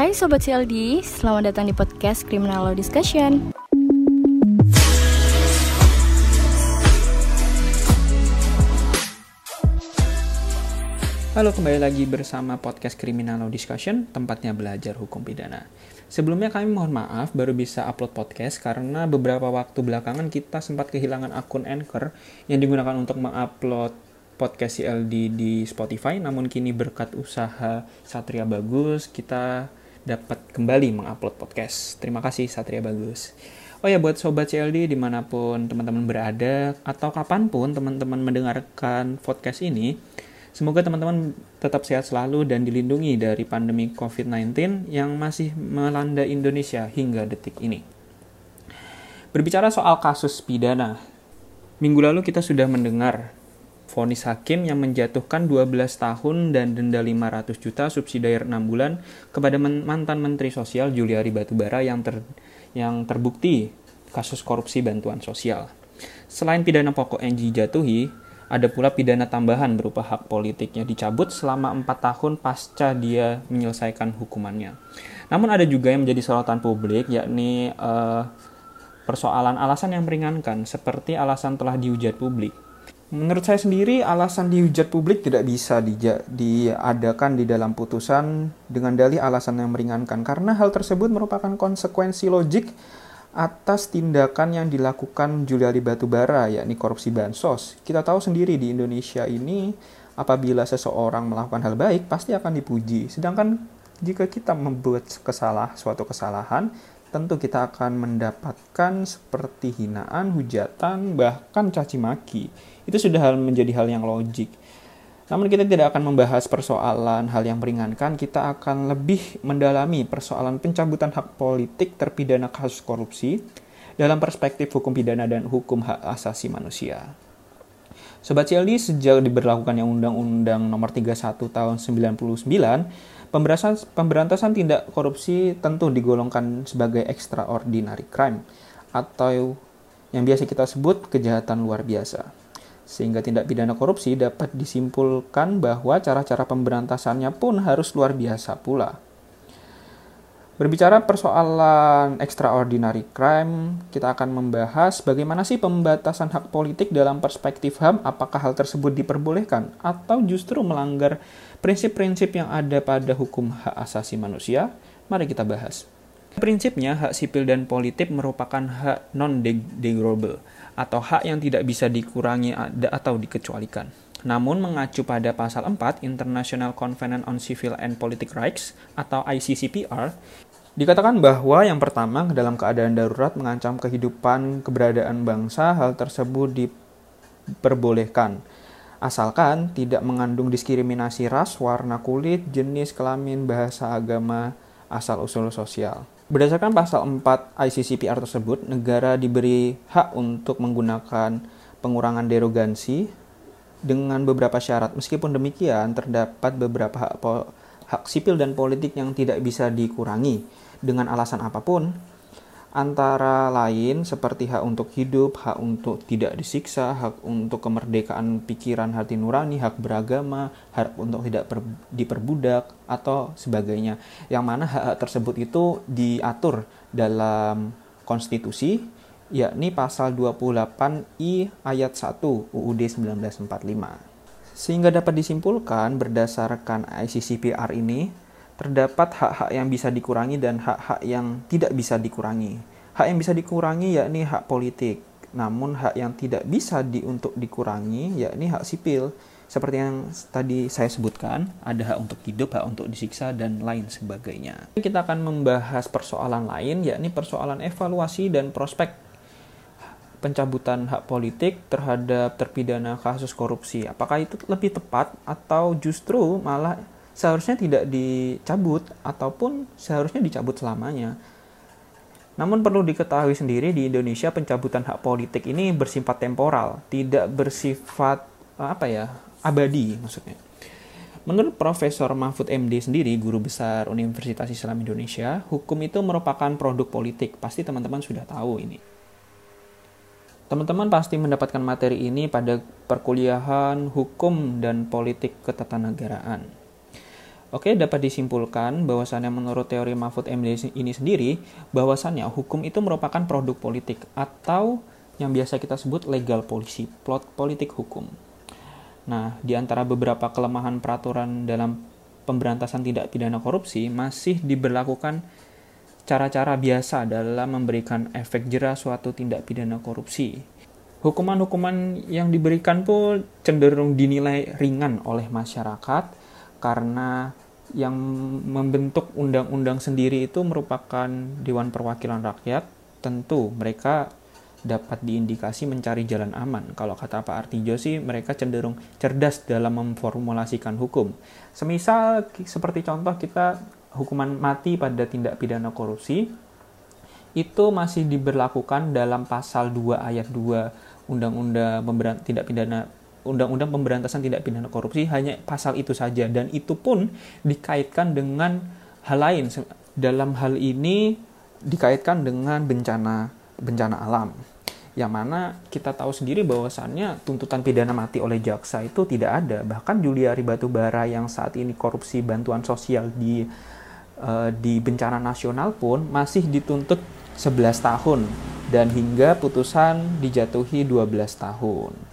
Hai Sobat CLD, selamat datang di podcast Criminal Law Discussion. Halo, kembali lagi bersama podcast Criminal Law Discussion, tempatnya belajar hukum pidana. Sebelumnya kami mohon maaf baru bisa upload podcast karena beberapa waktu belakangan kita sempat kehilangan akun Anchor yang digunakan untuk mengupload podcast CLD di Spotify. Namun kini berkat usaha Satria Bagus, kita dapat kembali mengupload podcast. Terima kasih Satria Bagus. Oh ya buat sobat CLD di mana pun teman-teman berada atau kapan pun teman-teman mendengarkan podcast ini, Semoga teman-teman tetap sehat selalu dan dilindungi dari pandemi COVID-19 yang masih melanda Indonesia hingga detik ini. Berbicara soal kasus pidana, minggu lalu kita sudah mendengar vonis hakim yang menjatuhkan 12 tahun dan denda 500 juta subsidi air 6 bulan kepada mantan Menteri Sosial Juliari Batubara yang ter, yang terbukti kasus korupsi bantuan sosial. Selain pidana pokok yang dijatuhi, ada pula pidana tambahan berupa hak politiknya dicabut selama 4 tahun pasca dia menyelesaikan hukumannya. Namun ada juga yang menjadi sorotan publik yakni uh, persoalan alasan yang meringankan seperti alasan telah dihujat publik. Menurut saya sendiri, alasan dihujat publik tidak bisa diadakan di dalam putusan dengan dalih alasan yang meringankan, karena hal tersebut merupakan konsekuensi logik atas tindakan yang dilakukan Juliari Batubara, yakni korupsi bansos. Kita tahu sendiri di Indonesia ini, apabila seseorang melakukan hal baik, pasti akan dipuji. Sedangkan jika kita membuat kesalah, suatu kesalahan, tentu kita akan mendapatkan seperti hinaan, hujatan, bahkan caci maki. Itu sudah hal menjadi hal yang logik. Namun kita tidak akan membahas persoalan hal yang meringankan, kita akan lebih mendalami persoalan pencabutan hak politik terpidana kasus korupsi dalam perspektif hukum pidana dan hukum hak asasi manusia. Sobat CLD, sejak diberlakukannya Undang-Undang Nomor 31 Tahun 99, pemberantasan, pemberantasan tindak korupsi tentu digolongkan sebagai extraordinary crime atau yang biasa kita sebut kejahatan luar biasa sehingga tindak pidana korupsi dapat disimpulkan bahwa cara-cara pemberantasannya pun harus luar biasa pula. Berbicara persoalan extraordinary crime, kita akan membahas bagaimana sih pembatasan hak politik dalam perspektif HAM, apakah hal tersebut diperbolehkan atau justru melanggar prinsip-prinsip yang ada pada hukum hak asasi manusia? Mari kita bahas. Prinsipnya, hak sipil dan politik merupakan hak non-degradable atau hak yang tidak bisa dikurangi atau dikecualikan. Namun mengacu pada pasal 4 International Covenant on Civil and Political Rights atau ICCPR, dikatakan bahwa yang pertama dalam keadaan darurat mengancam kehidupan keberadaan bangsa, hal tersebut diperbolehkan asalkan tidak mengandung diskriminasi ras, warna kulit, jenis kelamin, bahasa agama, asal-usul sosial. Berdasarkan pasal 4 ICCPR tersebut, negara diberi hak untuk menggunakan pengurangan derogansi dengan beberapa syarat. Meskipun demikian, terdapat beberapa hak, hak sipil dan politik yang tidak bisa dikurangi dengan alasan apa pun, antara lain seperti hak untuk hidup, hak untuk tidak disiksa, hak untuk kemerdekaan pikiran hati nurani, hak beragama, hak untuk tidak per, diperbudak atau sebagainya. Yang mana hak-hak tersebut itu diatur dalam konstitusi yakni pasal 28I ayat 1 UUD 1945. Sehingga dapat disimpulkan berdasarkan ICCPR ini terdapat hak-hak yang bisa dikurangi dan hak-hak yang tidak bisa dikurangi. Hak yang bisa dikurangi yakni hak politik, namun hak yang tidak bisa di, untuk dikurangi yakni hak sipil. Seperti yang tadi saya sebutkan, ada hak untuk hidup, hak untuk disiksa, dan lain sebagainya. Kita akan membahas persoalan lain, yakni persoalan evaluasi dan prospek pencabutan hak politik terhadap terpidana kasus korupsi. Apakah itu lebih tepat atau justru malah seharusnya tidak dicabut ataupun seharusnya dicabut selamanya. Namun perlu diketahui sendiri di Indonesia pencabutan hak politik ini bersifat temporal, tidak bersifat apa ya abadi maksudnya. Menurut Profesor Mahfud MD sendiri, guru besar Universitas Islam Indonesia, hukum itu merupakan produk politik. Pasti teman-teman sudah tahu ini. Teman-teman pasti mendapatkan materi ini pada perkuliahan hukum dan politik ketatanegaraan. Oke, dapat disimpulkan bahwasannya menurut teori Mahfud MD ini sendiri, bahwasannya hukum itu merupakan produk politik atau yang biasa kita sebut legal policy, plot politik hukum. Nah, di antara beberapa kelemahan peraturan dalam pemberantasan tindak pidana korupsi masih diberlakukan cara-cara biasa dalam memberikan efek jerah suatu tindak pidana korupsi. Hukuman-hukuman yang diberikan pun cenderung dinilai ringan oleh masyarakat karena yang membentuk undang-undang sendiri itu merupakan Dewan Perwakilan Rakyat. Tentu mereka dapat diindikasi mencari jalan aman. Kalau kata Pak Artijo sih mereka cenderung cerdas dalam memformulasikan hukum. Semisal seperti contoh kita hukuman mati pada tindak pidana korupsi itu masih diberlakukan dalam pasal 2 ayat 2 Undang-Undang Tindak Pidana Undang-Undang Pemberantasan Tindak Pidana Korupsi hanya pasal itu saja dan itu pun dikaitkan dengan hal lain. Dalam hal ini dikaitkan dengan bencana bencana alam. Yang mana kita tahu sendiri bahwasannya tuntutan pidana mati oleh jaksa itu tidak ada. Bahkan Juliari Batubara yang saat ini korupsi bantuan sosial di uh, di bencana nasional pun masih dituntut 11 tahun dan hingga putusan dijatuhi 12 tahun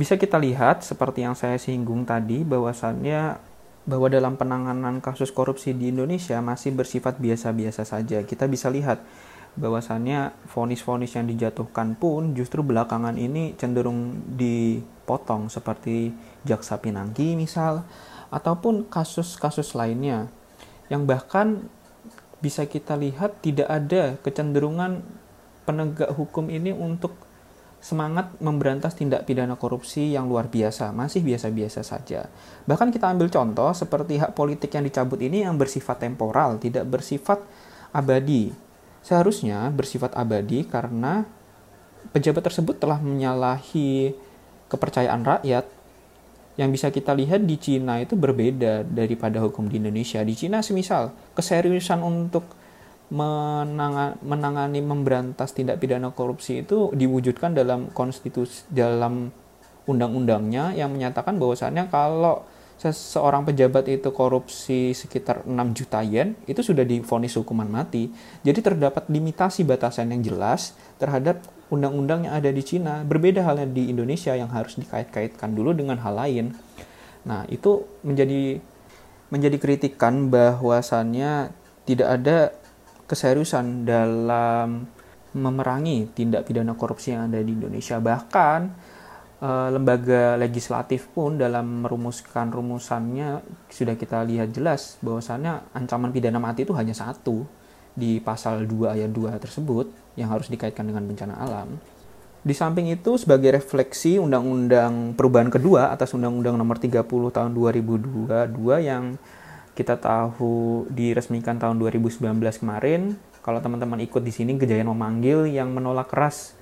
bisa kita lihat seperti yang saya singgung tadi bahwasannya bahwa dalam penanganan kasus korupsi di Indonesia masih bersifat biasa-biasa saja. Kita bisa lihat bahwasannya vonis-vonis yang dijatuhkan pun justru belakangan ini cenderung dipotong seperti jaksa Pinangki misal ataupun kasus-kasus lainnya yang bahkan bisa kita lihat tidak ada kecenderungan penegak hukum ini untuk semangat memberantas tindak pidana korupsi yang luar biasa, masih biasa-biasa saja. Bahkan kita ambil contoh seperti hak politik yang dicabut ini yang bersifat temporal, tidak bersifat abadi. Seharusnya bersifat abadi karena pejabat tersebut telah menyalahi kepercayaan rakyat yang bisa kita lihat di Cina itu berbeda daripada hukum di Indonesia. Di Cina semisal keseriusan untuk menangani, menangani memberantas tindak pidana korupsi itu diwujudkan dalam konstitusi dalam undang-undangnya yang menyatakan bahwasannya kalau seseorang pejabat itu korupsi sekitar 6 juta yen itu sudah difonis hukuman mati. Jadi terdapat limitasi batasan yang jelas terhadap undang-undang yang ada di Cina. Berbeda halnya di Indonesia yang harus dikait-kaitkan dulu dengan hal lain. Nah, itu menjadi menjadi kritikan bahwasannya tidak ada keseriusan dalam memerangi tindak pidana korupsi yang ada di Indonesia. Bahkan eh, lembaga legislatif pun dalam merumuskan rumusannya sudah kita lihat jelas bahwasannya ancaman pidana mati itu hanya satu di pasal 2 ayat 2 tersebut yang harus dikaitkan dengan bencana alam. Di samping itu sebagai refleksi Undang-Undang Perubahan kedua atas Undang-Undang Nomor 30 Tahun 2022 yang kita tahu diresmikan tahun 2019 kemarin. Kalau teman-teman ikut di sini kejayaan memanggil yang menolak keras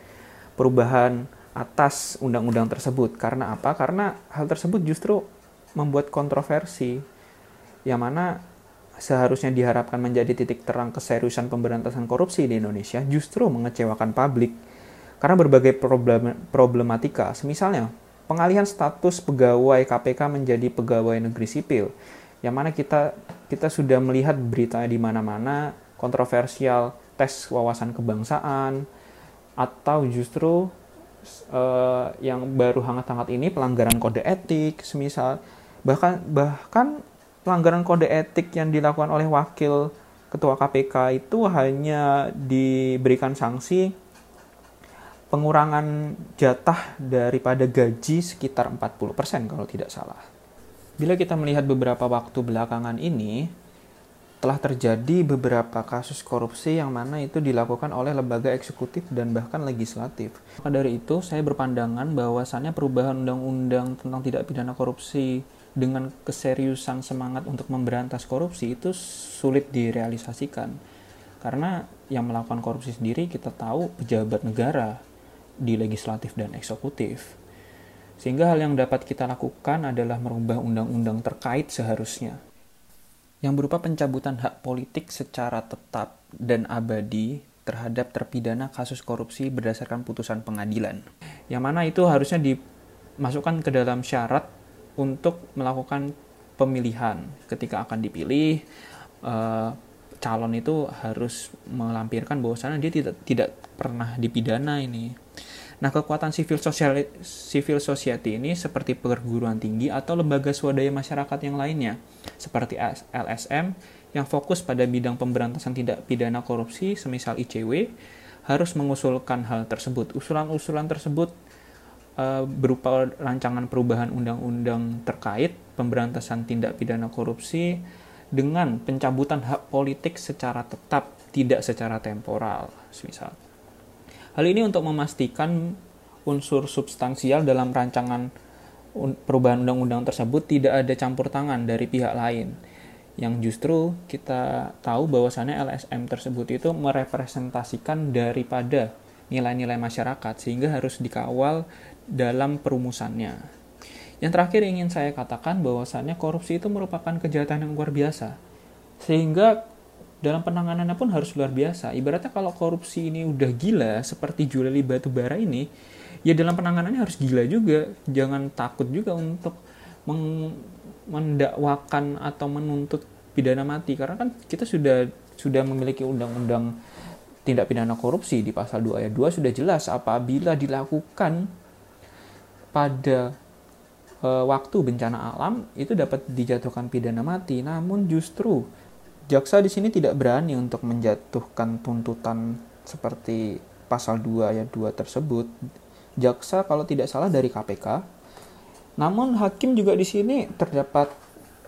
perubahan atas undang-undang tersebut. Karena apa? Karena hal tersebut justru membuat kontroversi yang mana seharusnya diharapkan menjadi titik terang keseriusan pemberantasan korupsi di Indonesia justru mengecewakan publik karena berbagai problem, problematika. Misalnya, pengalihan status pegawai KPK menjadi pegawai negeri sipil yang mana kita kita sudah melihat berita di mana-mana kontroversial tes wawasan kebangsaan atau justru uh, yang baru hangat-hangat ini pelanggaran kode etik semisal bahkan bahkan pelanggaran kode etik yang dilakukan oleh wakil ketua KPK itu hanya diberikan sanksi pengurangan jatah daripada gaji sekitar 40% kalau tidak salah. Bila kita melihat beberapa waktu belakangan ini, telah terjadi beberapa kasus korupsi yang mana itu dilakukan oleh lembaga eksekutif dan bahkan legislatif. Maka dari itu, saya berpandangan bahwasannya perubahan undang-undang tentang tidak pidana korupsi dengan keseriusan semangat untuk memberantas korupsi itu sulit direalisasikan. Karena yang melakukan korupsi sendiri kita tahu pejabat negara di legislatif dan eksekutif. Sehingga hal yang dapat kita lakukan adalah merubah undang-undang terkait seharusnya. Yang berupa pencabutan hak politik secara tetap dan abadi terhadap terpidana kasus korupsi berdasarkan putusan pengadilan. Yang mana itu harusnya dimasukkan ke dalam syarat untuk melakukan pemilihan. Ketika akan dipilih, uh, calon itu harus melampirkan bahwasannya dia tidak tidak pernah dipidana ini. Nah, kekuatan civil social civil society ini seperti perguruan tinggi atau lembaga swadaya masyarakat yang lainnya, seperti LSM yang fokus pada bidang pemberantasan tindak pidana korupsi, semisal ICW, harus mengusulkan hal tersebut. Usulan-usulan tersebut uh, berupa rancangan perubahan undang-undang terkait pemberantasan tindak pidana korupsi dengan pencabutan hak politik secara tetap, tidak secara temporal, misal. Hal ini untuk memastikan unsur substansial dalam rancangan perubahan undang-undang tersebut tidak ada campur tangan dari pihak lain. Yang justru kita tahu bahwasannya LSM tersebut itu merepresentasikan daripada nilai-nilai masyarakat sehingga harus dikawal dalam perumusannya. Yang terakhir ingin saya katakan bahwasannya korupsi itu merupakan kejahatan yang luar biasa. Sehingga dalam penanganannya pun harus luar biasa. Ibaratnya kalau korupsi ini udah gila seperti jual beli batu bara ini, ya dalam penanganannya harus gila juga. Jangan takut juga untuk mendakwakan atau menuntut pidana mati karena kan kita sudah sudah memiliki undang-undang tindak pidana korupsi di pasal 2 ayat 2 sudah jelas apabila dilakukan pada e, waktu bencana alam itu dapat dijatuhkan pidana mati namun justru jaksa di sini tidak berani untuk menjatuhkan tuntutan seperti pasal 2 ayat 2 tersebut. Jaksa kalau tidak salah dari KPK. Namun hakim juga di sini terdapat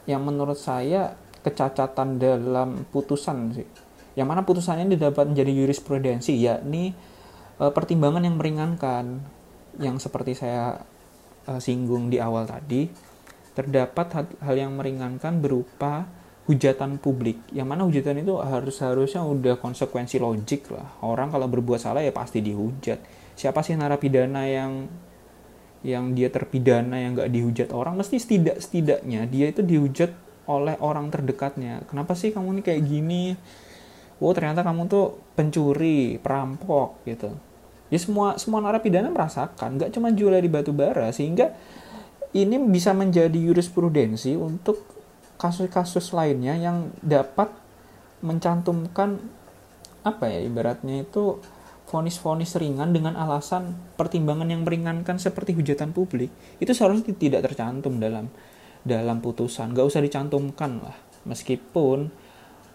yang menurut saya kecacatan dalam putusan sih. Yang mana putusannya ini dapat menjadi jurisprudensi yakni e, pertimbangan yang meringankan yang seperti saya e, singgung di awal tadi terdapat hal yang meringankan berupa hujatan publik. Yang mana hujatan itu harus harusnya udah konsekuensi logik lah. Orang kalau berbuat salah ya pasti dihujat. Siapa sih narapidana yang yang dia terpidana yang gak dihujat orang? Mesti setidak setidaknya dia itu dihujat oleh orang terdekatnya. Kenapa sih kamu ini kayak gini? Oh ternyata kamu tuh pencuri perampok gitu. Ya semua semua narapidana merasakan. Gak cuma jual di batu bara sehingga ini bisa menjadi jurisprudensi untuk kasus-kasus lainnya yang dapat mencantumkan apa ya ibaratnya itu vonis-vonis ringan dengan alasan pertimbangan yang meringankan seperti hujatan publik itu seharusnya tidak tercantum dalam dalam putusan. Gak usah dicantumkan lah. Meskipun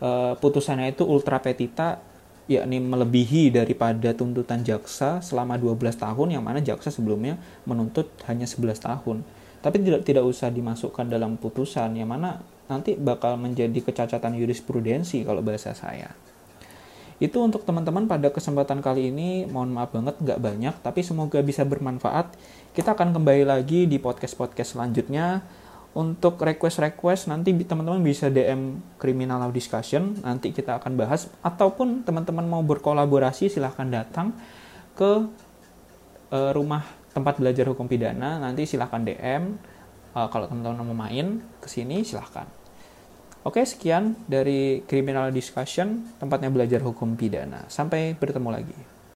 uh, putusannya itu ultra petita yakni melebihi daripada tuntutan jaksa selama 12 tahun yang mana jaksa sebelumnya menuntut hanya 11 tahun. Tapi tidak tidak usah dimasukkan dalam putusan yang mana nanti bakal menjadi kecacatan jurisprudensi kalau bahasa saya. Itu untuk teman-teman pada kesempatan kali ini, mohon maaf banget nggak banyak, tapi semoga bisa bermanfaat. Kita akan kembali lagi di podcast-podcast selanjutnya. Untuk request-request nanti teman-teman bisa DM Criminal Law Discussion, nanti kita akan bahas. Ataupun teman-teman mau berkolaborasi silahkan datang ke uh, rumah tempat belajar hukum pidana, nanti silahkan DM uh, kalau teman-teman mau main ke sini silahkan. Oke, sekian dari Criminal Discussion, tempatnya belajar hukum pidana. Sampai bertemu lagi.